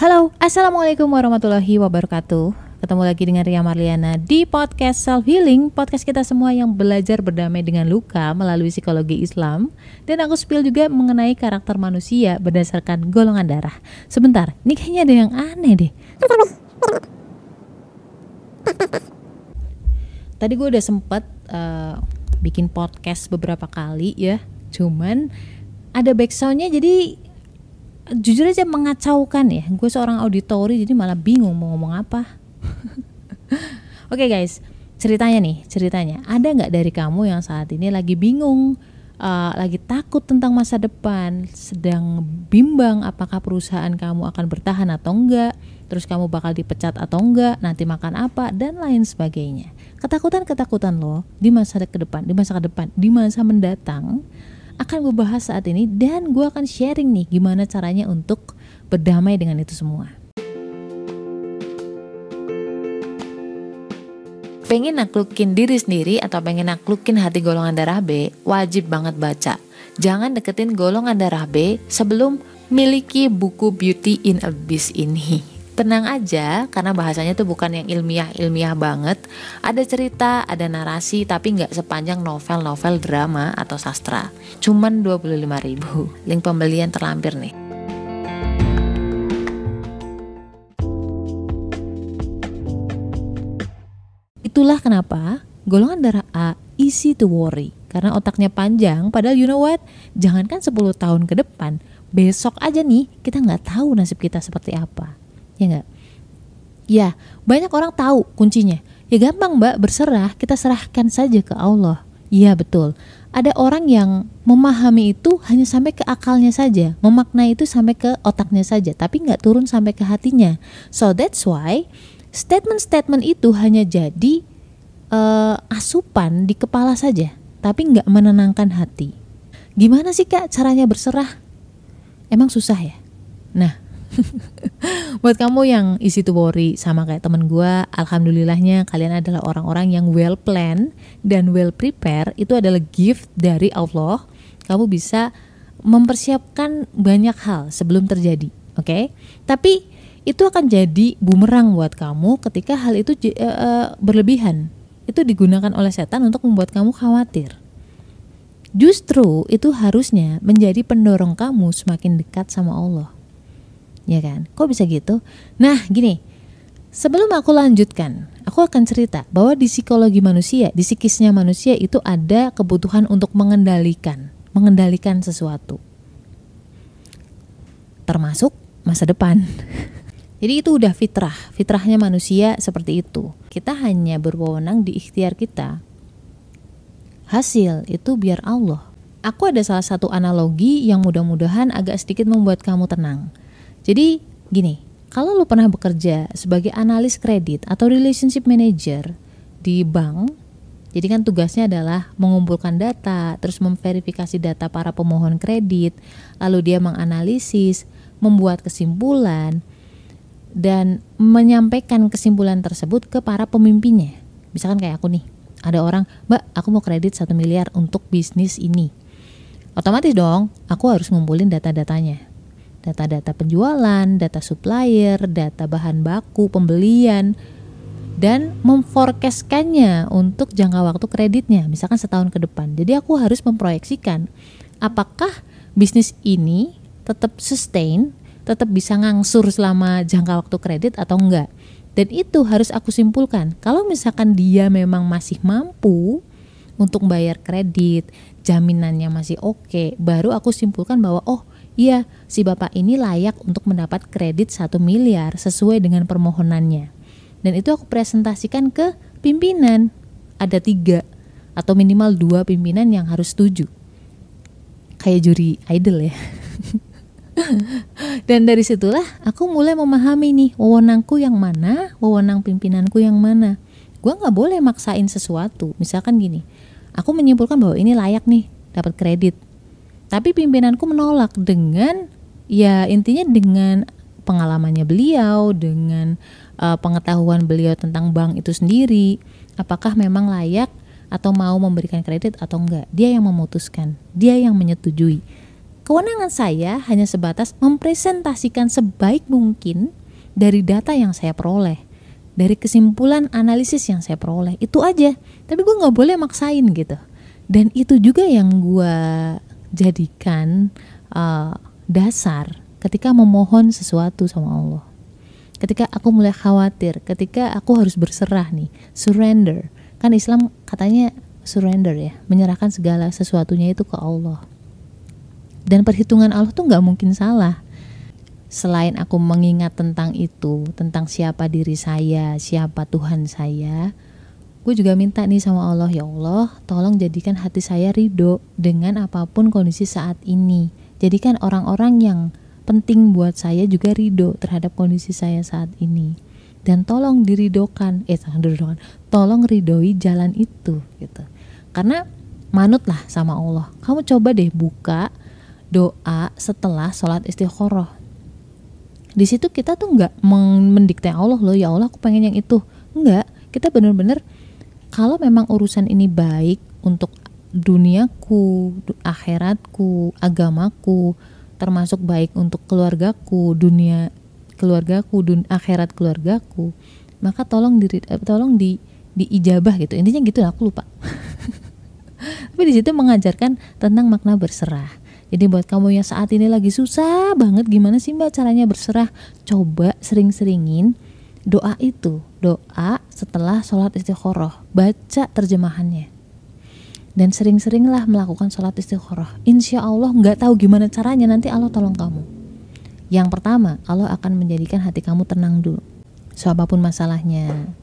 Halo, Assalamualaikum warahmatullahi wabarakatuh. Ketemu lagi dengan Ria Marliana di podcast Self Healing Podcast kita semua yang belajar berdamai dengan luka melalui psikologi Islam. Dan aku spill juga mengenai karakter manusia berdasarkan golongan darah. Sebentar, ini kayaknya ada yang aneh deh. Tadi gue udah sempet uh, bikin podcast beberapa kali ya. Cuman ada backsoundnya jadi jujur aja mengacaukan ya. Gue seorang auditori jadi malah bingung mau ngomong apa. Oke okay guys. Ceritanya nih ceritanya. Ada nggak dari kamu yang saat ini lagi bingung uh, lagi takut tentang masa depan sedang bimbang apakah perusahaan kamu akan bertahan atau enggak terus kamu bakal dipecat atau enggak nanti makan apa dan lain sebagainya. Ketakutan-ketakutan lo di masa ke depan di masa ke depan di masa mendatang akan gue bahas saat ini dan gue akan sharing nih gimana caranya untuk berdamai dengan itu semua. Pengen naklukin diri sendiri atau pengen naklukin hati golongan darah B, wajib banget baca. Jangan deketin golongan darah B sebelum miliki buku Beauty in Abyss ini tenang aja karena bahasanya tuh bukan yang ilmiah-ilmiah banget. Ada cerita, ada narasi tapi nggak sepanjang novel-novel drama atau sastra. Cuman 25 ribu. Link pembelian terlampir nih. Itulah kenapa golongan darah A easy to worry karena otaknya panjang padahal you know what jangankan 10 tahun ke depan besok aja nih kita nggak tahu nasib kita seperti apa ya enggak ya banyak orang tahu kuncinya ya gampang mbak berserah kita serahkan saja ke Allah iya betul ada orang yang memahami itu hanya sampai ke akalnya saja, memaknai itu sampai ke otaknya saja, tapi nggak turun sampai ke hatinya. So that's why statement-statement itu hanya jadi uh, asupan di kepala saja, tapi nggak menenangkan hati. Gimana sih kak caranya berserah? Emang susah ya? Nah, buat kamu yang isi to worry sama kayak temen gue alhamdulillahnya kalian adalah orang-orang yang well plan dan well prepare itu adalah gift dari Allah. Kamu bisa mempersiapkan banyak hal sebelum terjadi oke? Okay? tapi itu akan jadi bumerang buat kamu ketika hal itu uh, berlebihan. Itu digunakan oleh setan untuk membuat kamu khawatir. Justru itu harusnya menjadi pendorong kamu semakin dekat sama Allah ya kan? Kok bisa gitu? Nah, gini, sebelum aku lanjutkan, aku akan cerita bahwa di psikologi manusia, di psikisnya manusia itu ada kebutuhan untuk mengendalikan, mengendalikan sesuatu. Termasuk masa depan. Jadi itu udah fitrah, fitrahnya manusia seperti itu. Kita hanya berwenang di ikhtiar kita. Hasil itu biar Allah. Aku ada salah satu analogi yang mudah-mudahan agak sedikit membuat kamu tenang. Jadi gini, kalau lu pernah bekerja sebagai analis kredit atau relationship manager di bank, jadi kan tugasnya adalah mengumpulkan data, terus memverifikasi data para pemohon kredit, lalu dia menganalisis, membuat kesimpulan, dan menyampaikan kesimpulan tersebut ke para pemimpinnya. Misalkan kayak aku nih, ada orang, mbak aku mau kredit satu miliar untuk bisnis ini. Otomatis dong, aku harus ngumpulin data-datanya data-data penjualan, data supplier, data bahan baku, pembelian, dan memforecastkannya untuk jangka waktu kreditnya, misalkan setahun ke depan. Jadi aku harus memproyeksikan apakah bisnis ini tetap sustain, tetap bisa ngangsur selama jangka waktu kredit atau enggak. Dan itu harus aku simpulkan. Kalau misalkan dia memang masih mampu untuk bayar kredit, jaminannya masih oke, okay, baru aku simpulkan bahwa oh Iya, si bapak ini layak untuk mendapat kredit satu miliar sesuai dengan permohonannya. Dan itu aku presentasikan ke pimpinan. Ada tiga atau minimal dua pimpinan yang harus setuju. Kayak juri idol ya. Dan dari situlah aku mulai memahami nih wewenangku yang mana, wewenang pimpinanku yang mana. Gua nggak boleh maksain sesuatu. Misalkan gini, aku menyimpulkan bahwa ini layak nih dapat kredit tapi pimpinanku menolak dengan ya intinya dengan pengalamannya beliau, dengan uh, pengetahuan beliau tentang bank itu sendiri, apakah memang layak atau mau memberikan kredit atau enggak. Dia yang memutuskan, dia yang menyetujui. Kewenangan saya hanya sebatas mempresentasikan sebaik mungkin dari data yang saya peroleh, dari kesimpulan analisis yang saya peroleh. Itu aja. Tapi gue nggak boleh maksain gitu. Dan itu juga yang gue jadikan uh, dasar ketika memohon sesuatu sama Allah. Ketika aku mulai khawatir, ketika aku harus berserah nih, surrender. Kan Islam katanya surrender ya, menyerahkan segala sesuatunya itu ke Allah dan perhitungan Allah tuh nggak mungkin salah selain aku mengingat tentang itu tentang siapa diri saya siapa Tuhan saya gue juga minta nih sama Allah ya Allah tolong jadikan hati saya ridho dengan apa pun kondisi saat ini. Jadikan orang-orang yang penting buat saya juga ridho terhadap kondisi saya saat ini. Dan tolong diridokan eh tolong diridokan tolong ridhoi jalan itu gitu. Karena manutlah sama Allah. Kamu coba deh buka doa setelah sholat istikharah di situ kita tuh nggak mendikte Allah loh ya Allah aku pengen yang itu. Nggak. Kita bener-bener kalau memang urusan ini baik untuk duniaku akhiratku agamaku termasuk baik untuk keluargaku dunia keluargaku dun akhirat keluargaku maka tolong diri eh, tolong di diijabah gitu. Intinya gitu aku lupa. Tapi di situ mengajarkan tentang makna berserah. Jadi buat kamu yang saat ini lagi susah banget gimana sih mbak caranya berserah? Coba sering-seringin doa itu, doa setelah sholat istikharah, baca terjemahannya. Dan sering-seringlah melakukan sholat istikharah. Insya Allah nggak tahu gimana caranya nanti Allah tolong kamu. Yang pertama, Allah akan menjadikan hati kamu tenang dulu. So apa pun masalahnya.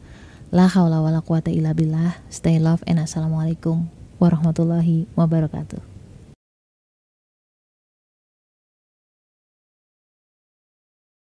La haula wala quwata illa billah. Stay love and assalamualaikum warahmatullahi wabarakatuh.